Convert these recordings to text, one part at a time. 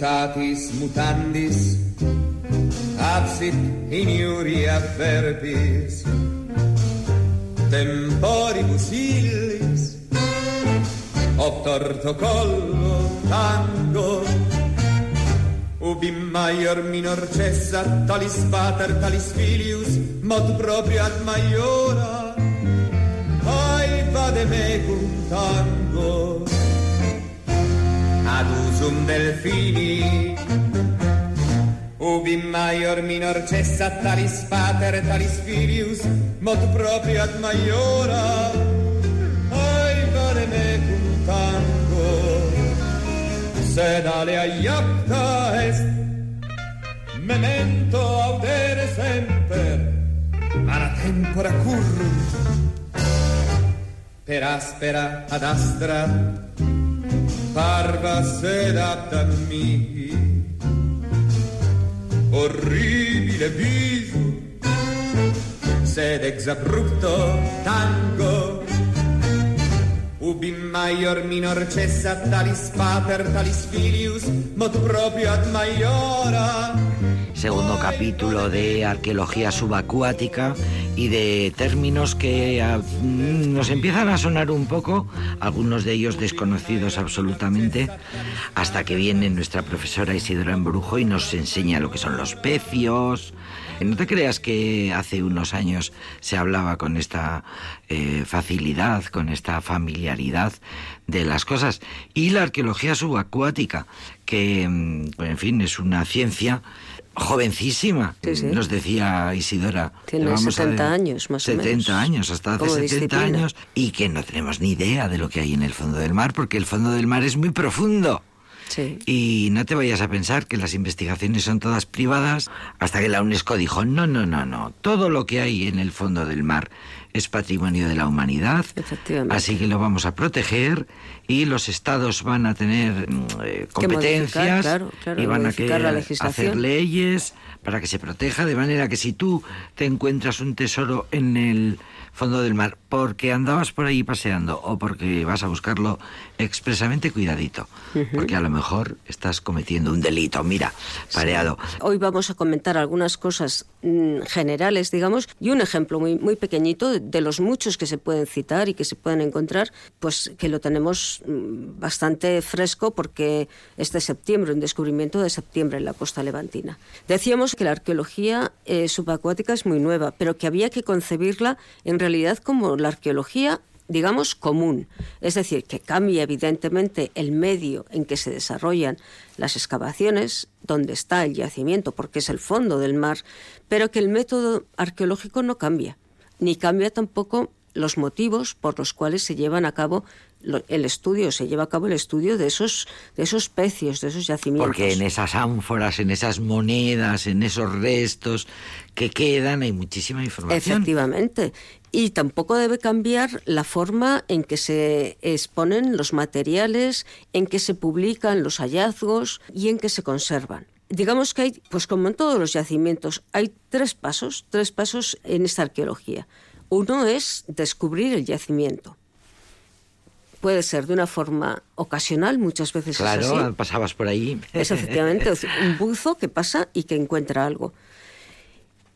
mutatis mutandis, absit in iuria verbis, temporibus illis, obtorto collo tango, ubi maior minor cessa, talis pater, talis filius, mod proprio ad maiora, ai vade mecum tango, ad usum delfini, ubi maior minor cessa, talis pater, talis filius, mod proprio ad maiora, ai vade mecum tango, sed alea iapta est, memento audere semper, ara tempora currunt, per aspera ad astra, barba sedata a me orribile viso sed ex abrupto tango. Ubi maior minor cessa talis pater talis filius mot proprio ad maiora. Segundo capítulo de arqueología subacuática y de términos que ah, mm, nos empiezan a sonar un poco, algunos de ellos desconocidos absolutamente, hasta que viene nuestra profesora Isidora Embrujo y nos enseña lo que son los pecios. No te creas que hace unos años se hablaba con esta eh, facilidad, con esta familiaridad de las cosas. Y la arqueología subacuática, que, mm, en fin, es una ciencia jovencísima, Sí, sí. nos decía Isidora. Tiene Le vamos a 70 de- años, más o 70 menos. años, hasta hace Como 70 disciplina. años, y que no tenemos ni idea de lo que hay en el fondo del mar, porque el fondo del mar es muy profundo. Sí. Y no te vayas a pensar que las investigaciones son todas privadas hasta que la UNESCO dijo, no, no, no, no, todo lo que hay en el fondo del mar es patrimonio de la humanidad, Efectivamente. así que lo vamos a proteger y los estados van a tener mm, eh, competencias modificar, claro, claro, y van a querer hacer leyes para que se proteja, de manera que si tú te encuentras un tesoro en el fondo del mar porque andabas por ahí paseando o porque vas a buscarlo expresamente, cuidadito, porque a lo mejor estás cometiendo un delito, mira, pareado. Hoy vamos a comentar algunas cosas mm, generales, digamos, y un ejemplo muy, muy pequeñito de, los muchos que se pueden citar y que se pueden encontrar, pues que lo tenemos mm, bastante fresco porque es de septiembre, un descubrimiento de septiembre en la costa levantina. Decíamos que la arqueología eh, subacuática es muy nueva, pero que había que concebirla en realidad como la arqueología digamos, común. Es decir, que cambia evidentemente el medio en que se desarrollan las excavaciones, donde está el yacimiento, porque es el fondo del mar, pero que el método arqueológico no cambia, ni cambia tampoco los motivos por los cuales se llevan a cabo el estudio, se lleva a cabo el estudio de esos, de esos pecios, de esos yacimientos. Porque en esas ánforas, en esas monedas, en esos restos que quedan hay muchísima información. Efectivamente. Y tampoco debe cambiar la forma en que se exponen los materiales, en que se publican los hallazgos y en que se conservan. Digamos que hay, pues como en todos los yacimientos, hay tres pasos, tres pasos en esta arqueología. Uno es descubrir el yacimiento. Puede ser de una forma ocasional, muchas veces es así. Claro, pasabas por ahí. Es efectivamente un buzo que pasa y que encuentra algo.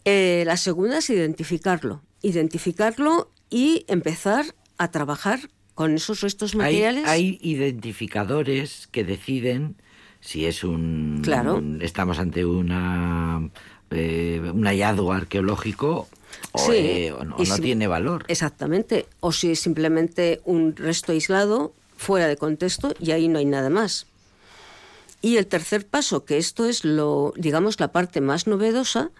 Eh, la segunda es identificarlo. Identificarlo y empezar a trabajar con esos restos Hay, materiales. hay identificadores que deciden si es un... Claro. un- estamos ante una eh, un hallazgo arqueológico o, Sí, eh, o no, y no si- tiene valor. Exactamente. O si es simplemente un resto aislado, fuera de contexto, y ahí no hay nada más. Y el tercer paso, que esto es lo, digamos, la parte más novedosa,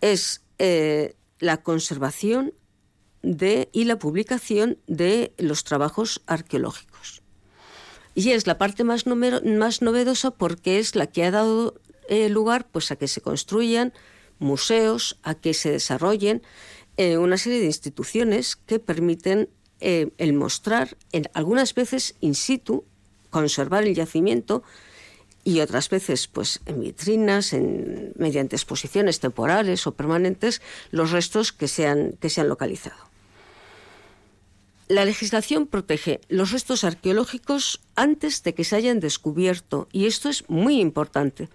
es eh, la conservación de, y la publicación de los trabajos arqueológicos. Y es la parte más, más novedosa porque es la que ha dado eh, lugar pues, a que se construyan museos, a que se desarrollen eh, una serie de instituciones que permiten eh, el mostrar, en, algunas veces in situ, conservar el yacimiento y otras veces pues en vitrinas, en, mediante exposiciones temporales o permanentes, los restos que se han, que se han localizado. La legislación protege los restos arqueológicos antes de que se hayan descubierto y esto es muy importante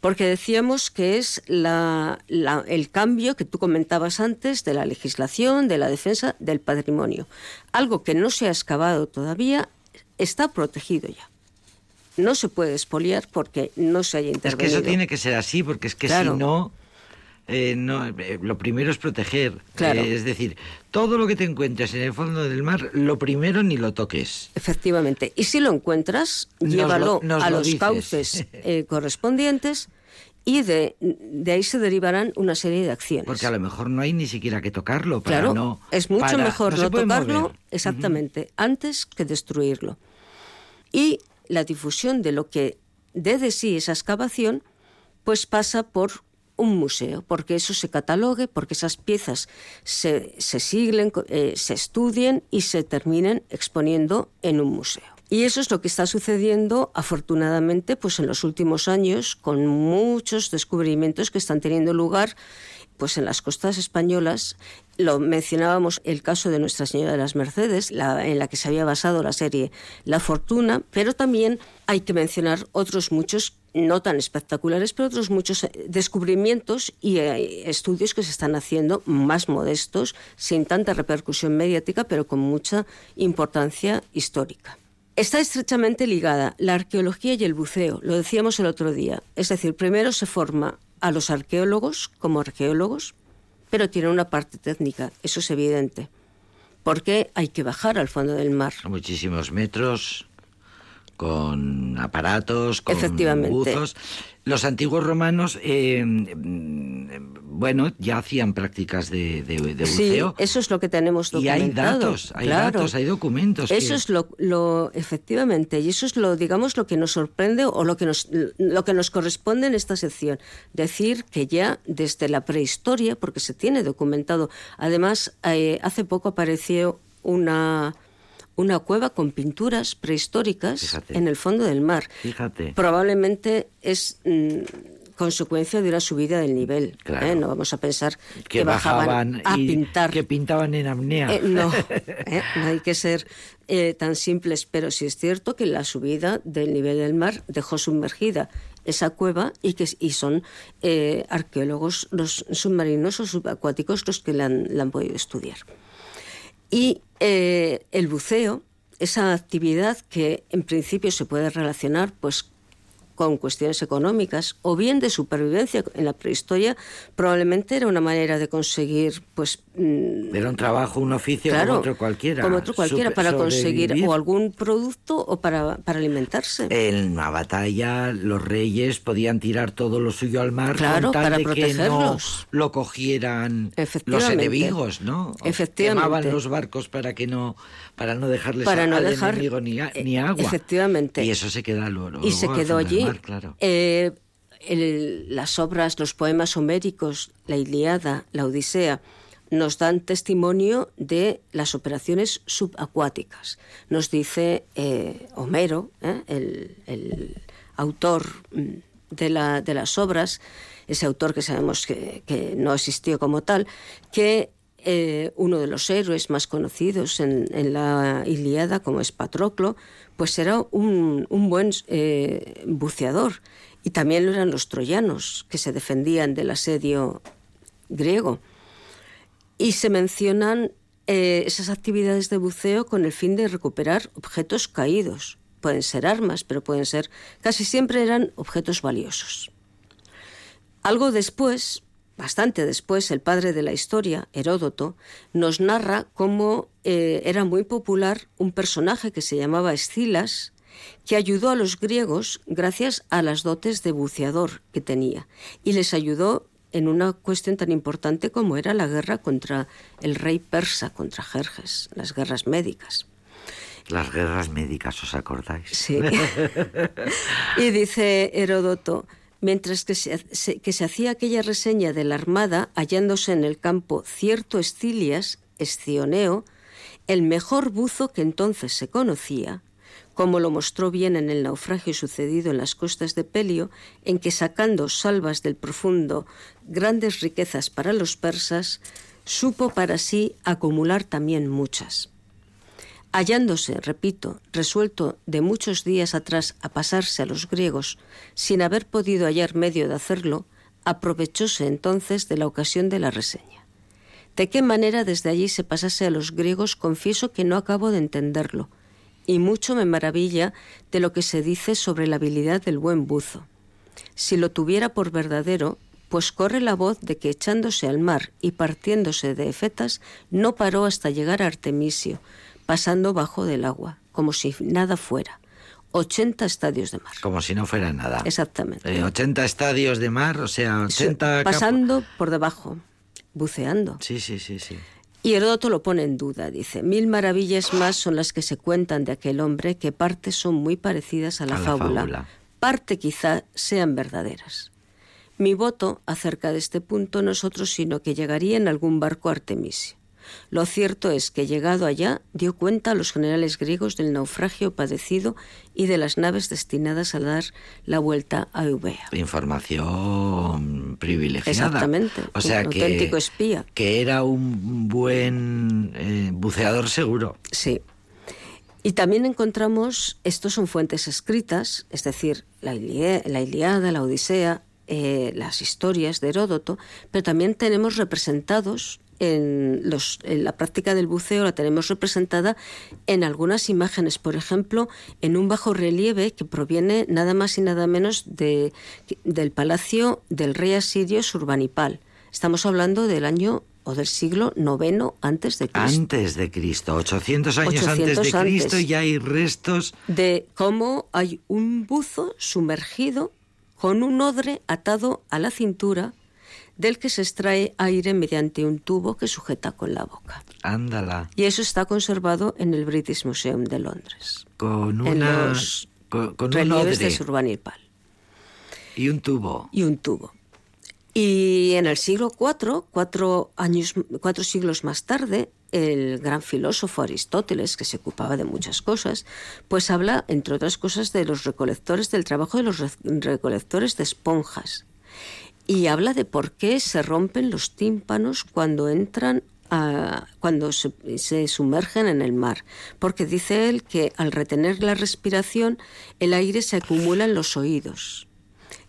porque decíamos que es el cambio que tú comentabas antes de la legislación, de la defensa del patrimonio. Algo que no se ha excavado todavía está protegido ya. No se puede expoliar porque no se haya intervenido. Es que eso tiene que ser así, porque es que si no, eh, no, eh, lo primero es proteger. Claro. Eh, es decir, todo lo que te encuentres en el fondo del mar, lo primero ni lo toques. Efectivamente. Y si lo encuentras, llévalo a los cauces correspondientes y de, de, ahí se derivarán una serie de acciones. Porque a lo mejor no hay ni siquiera que tocarlo. Para claro, no, es mucho mejor no, tocarlo, exactamente, antes que destruirlo. Y la difusión de lo que dé de sí esa excavación, pues pasa por un museo, porque eso se catalogue, porque esas piezas se, se siglen, eh, se estudien y se terminen exponiendo en un museo. Y eso es lo que está sucediendo, afortunadamente, pues en los últimos años, con muchos descubrimientos que están teniendo lugar pues en las costas españolas. Lo mencionábamos el caso de Nuestra Señora de las Mercedes, en la que se había basado la serie La Fortuna, pero también hay que mencionar otros muchos no tan espectaculares, pero otros muchos eh, descubrimientos y eh, estudios que se están haciendo más modestos, sin tanta repercusión mediática, pero con mucha importancia histórica. Está estrechamente ligada la arqueología y el buceo, lo decíamos el otro día. Es decir, primero se forma a los arqueólogos como arqueólogos, pero tiene una parte técnica, eso es evidente, porque hay que bajar al fondo del mar. Muchísimos metros, con aparatos, con buzos. Los antiguos romanos, eh, bueno, ya hacían prácticas de, buceo. Sí, eso es lo que tenemos documentado. Y hay datos, hay datos, hay documentos. Eso es lo, lo, efectivamente, y eso es lo, digamos, lo que nos sorprende o lo que nos, lo que nos corresponde en esta sección. Decir que ya desde la prehistoria, porque se tiene documentado, además, eh, hace poco apareció una una cueva con pinturas prehistóricas en el fondo del mar. Fíjate. Probablemente es mm, consecuencia de una subida del nivel. ¿eh? No vamos a pensar que, bajaban, a pintar. Que pintaban en apnea. Eh, no, ¿eh? no hay que ser tan simples, pero sí es cierto que la subida del nivel del mar dejó sumergida esa cueva y que y son arqueólogos los submarinos o subacuáticos los que la han podido estudiar. Y eh, el buceo, esa actividad que en principio se puede relacionar pues con cuestiones económicas o bien de supervivencia en la prehistoria, probablemente era una manera de conseguir, pues... Mm, era un trabajo, un oficio como otro cualquiera. Como otro cualquiera, para conseguir o algún producto o para, para, alimentarse. En una batalla los reyes podían tirar todo lo suyo al mar claro, para de que no lo cogieran los enemigos, ¿no? Efectivamente. Quemaban los barcos para que no para no dejarles para no al dejar, enemigo ni, ni, agua. Efectivamente. Y eso se queda luego. Y se quedó allí. Claro. eh, las obras, los poemas homéricos, la Iliada, la Odisea, nos dan testimonio de las operaciones subacuáticas. Nos dice eh, Homero, ¿eh? el, autor mm, de, las obras, ese autor que sabemos que, que no existió como tal, que eh, uno de los héroes más conocidos en, la Iliada, como es Patroclo, pues era un, un buen eh, buceador. Y también lo eran los troyanos, que se defendían del asedio griego. Y se mencionan eh, esas actividades de buceo con el fin de recuperar objetos caídos. Pueden ser armas, pero pueden ser, casi siempre eran objetos valiosos. Algo después, bastante después, el padre de la historia, Heródoto, nos narra cómo eh, era muy popular un personaje que se llamaba Escilas, que ayudó a los griegos gracias a las dotes de buceador que tenía y les ayudó en una cuestión tan importante como era la guerra contra el rey persa, contra Jerjes, las guerras médicas. Las guerras médicas, ¿os acordáis? Sí. y dice Heródoto, mientras que se, que se hacía aquella reseña de la armada, hallándose en el campo cierto Estilias, Escioneo, el mejor buzo que entonces se conocía, como lo mostró bien en el naufragio sucedido en las costas de Pelio, en que sacando salvas del profundo grandes riquezas para los persas, supo para sí acumular también muchas. Hallándose, repito, resuelto de muchos días atrás a pasarse a los griegos, sin haber podido hallar medio de hacerlo, aprovechóse entonces de la ocasión de la reseña. De qué manera desde allí se pasase a los griegos confieso que no acabo de entenderlo, y mucho me maravilla de lo que se dice sobre la habilidad del buen buzo. Si lo tuviera por verdadero, pues corre la voz de que echándose al mar y partiéndose de efetas, no paró hasta llegar a Artemisio, pasando bajo del agua, como si nada fuera. 80 estadios de mar. Como si no fuera nada. Exactamente. 80 eh, estadios de mar, o sea, 80... Pasando por debajo, buceando. Sí, sí, sí, sí. Y Heródoto lo pone en duda, dice, mil maravillas más son las que se cuentan de aquel hombre que partes son muy parecidas a la, fábula. Parte quizá sean verdaderas. Mi voto acerca de este punto no es otro sino que llegaría en algún barco artemisio. Lo cierto es que llegado allá dio cuenta a los generales griegos del naufragio padecido y de las naves destinadas a dar la vuelta a Eubea. Información privilegiada. Exactamente. O sea un que, auténtico espía. Que era un buen eh, buceador seguro. Sí. Y también encontramos, estos son fuentes escritas, es decir, la, la Iliada, la Odisea, eh, las historias de Heródoto, pero también tenemos representados en, los, en, la práctica del buceo la tenemos representada en algunas imágenes, por ejemplo, en un bajo relieve que proviene nada más y nada menos de, del palacio del rey asirio Surbanipal. Estamos hablando del año o del siglo IX antes de Cristo. Antes de Cristo, 800 años antes de Cristo ya hay restos de cómo hay un buzo sumergido con un odre atado a la cintura del que se extrae aire mediante un tubo que sujeta con la boca. Ándala. Y eso está conservado en el British Museum de Londres. Con una... En los con, con relieves un de Surbanipal. Y un tubo. Y un tubo. Y en el siglo IV, cuatro, años, cuatro siglos más tarde, el gran filósofo Aristóteles, que se ocupaba de muchas cosas, pues habla, entre otras cosas, de los recolectores, del trabajo de los recolectores de esponjas y habla de por qué se rompen los tímpanos cuando entran a, cuando se, se, sumergen en el mar, porque dice él que al retener la respiración el aire se acumula en los oídos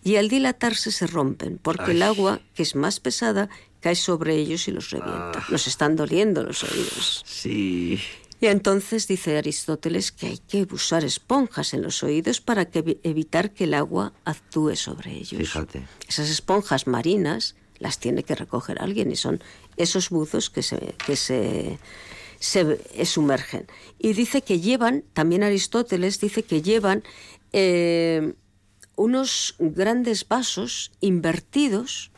y al dilatarse se rompen, porque Ay. el agua, que es más pesada, cae sobre ellos y los revienta. Ah. Nos están doliendo los oídos. Sí. Y entonces dice Aristóteles que hay que usar esponjas en los oídos para que, evitar que el agua actúe sobre ellos. Fíjate. Esas esponjas marinas las tiene que recoger alguien y son esos buzos que se, que se, se sumergen. Y dice que llevan, también Aristóteles dice que llevan eh, unos grandes vasos invertidos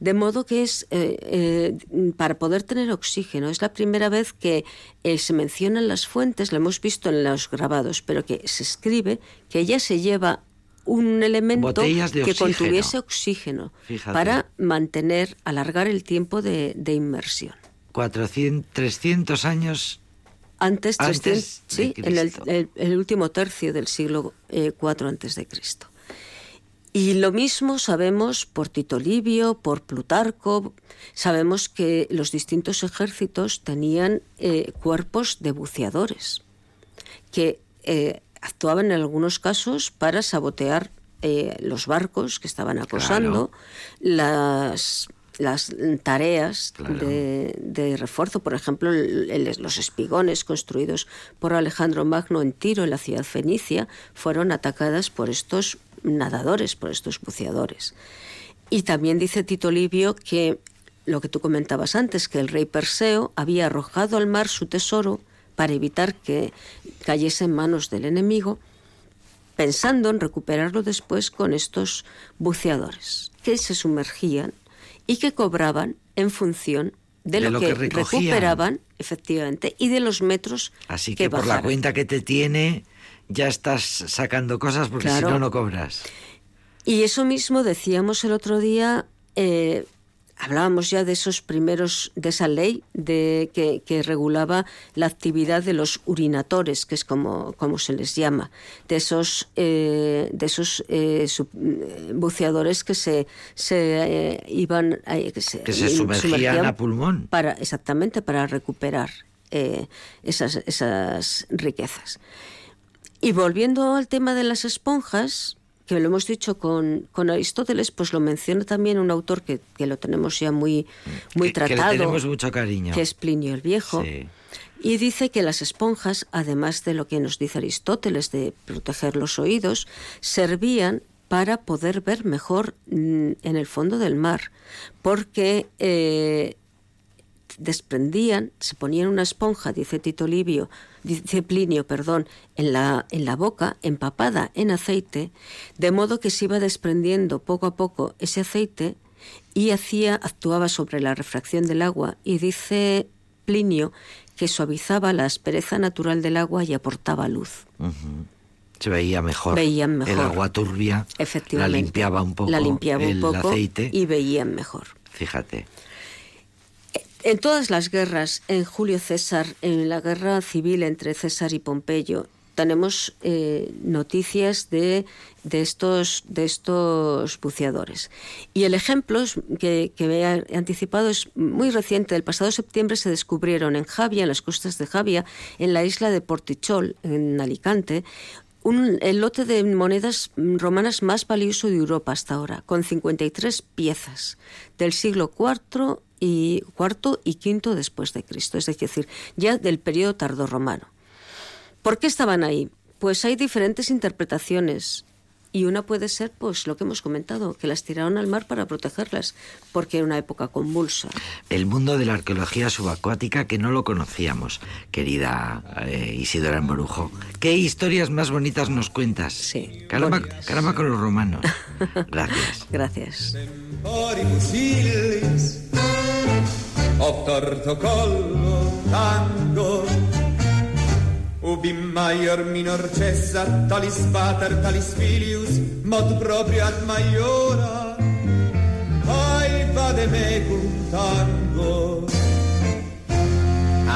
de modo que es eh, eh, para poder tener oxígeno. Es la primera vez que eh, se mencionan las fuentes, lo hemos visto en los grabados, pero que se escribe que ella se lleva un elemento que oxígeno. contuviese oxígeno Fíjate. para mantener, alargar el tiempo de, de inmersión. 400, 300 años Antes, 300, Antes de sí, en el, el- el último tercio del siglo IV antes de Cristo. Y lo mismo sabemos por Tito Livio, por Plutarco, sabemos que los distintos ejércitos tenían eh, cuerpos de buceadores que eh, actuaban en algunos casos para sabotear eh, los barcos que estaban acosando, las, las tareas Claro. de, de refuerzo, por ejemplo, el- el- los espigones construidos por Alejandro Magno en Tiro, en la ciudad fenicia, fueron atacadas por estos nadadores, por estos buceadores. Y también dice Tito Livio que lo que tú comentabas antes, que el rey Perseo había arrojado al mar su tesoro para evitar que cayese en manos del enemigo, pensando en recuperarlo después con estos buceadores, que se sumergían y que cobraban en función de, De lo, que, que recuperaban, efectivamente, y de los metros Así que, por la cuenta que te tiene, ya estás sacando cosas porque Claro. si no, no cobras. Y eso mismo decíamos el otro día, eh, hablábamos ya de esos primeros, de esa ley de, que, que regulaba la actividad de los urinatores, que es como, como se les llama, de esos, eh, de esos eh, sub- eh, buceadores que se, se eh, iban, eh, que se, Que se sumergían a pulmón. para exactamente para recuperar eh, esas, esas riquezas. Y volviendo al tema de las esponjas, que lo hemos dicho con, con Aristóteles, pues lo menciona también un autor que, que lo tenemos ya muy, muy tratado. Que tenemos mucho cariño. Que es Plinio el Viejo. Y dice que las esponjas, además de lo que nos dice Aristóteles de proteger los oídos, servían para poder ver mejor mm, en el fondo del mar, porque eh, desprendían, se ponían una esponja, dice Tito Livio, dice Plinio, perdón, en la, en la boca, empapada en aceite, de modo que se iba desprendiendo poco a poco ese aceite y hacía, actuaba sobre la refracción del agua y dice Plinio que suavizaba la aspereza natural del agua y aportaba luz. Se veía mejor. Veían mejor. El agua turbia Efectivamente. la limpiaba un poco. La limpiaba un el poco aceite. y veían mejor. Fíjate. En todas las guerras, en Julio César, en la guerra civil entre César y Pompeyo, tenemos eh, noticias de, estos, de buceadores. Y el ejemplo que, que he anticipado es muy reciente. El pasado septiembre se descubrieron en Javia, en las costas de Javia, en la isla de Portichol, en Alicante, un, el lote de monedas romanas más valioso de Europa hasta ahora, con 53 piezas del siglo IV y cuarto y quinto después de Cristo, es decir, ya del periodo tardorromano. ¿Por qué estaban ahí? Pues hay diferentes interpretaciones y una puede ser, pues, lo que hemos comentado, que las tiraron al mar para protegerlas, porque era una época convulsa. El mundo de la arqueología subacuática que no lo conocíamos, querida eh, Isidora Emborujo. ¿Qué historias más bonitas nos cuentas? Sí. Caramba, caramba con los romanos. Gracias. Gracias. Fusilis, obtorto collo, tango, ubi maior minor cessa, talis pater, talis filius, mod proprio ad maiora, ai vade mecum tango,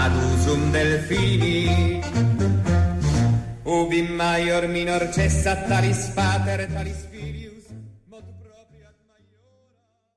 ad usum delfini, ubi maior minor cessa, talis pater, talis filius,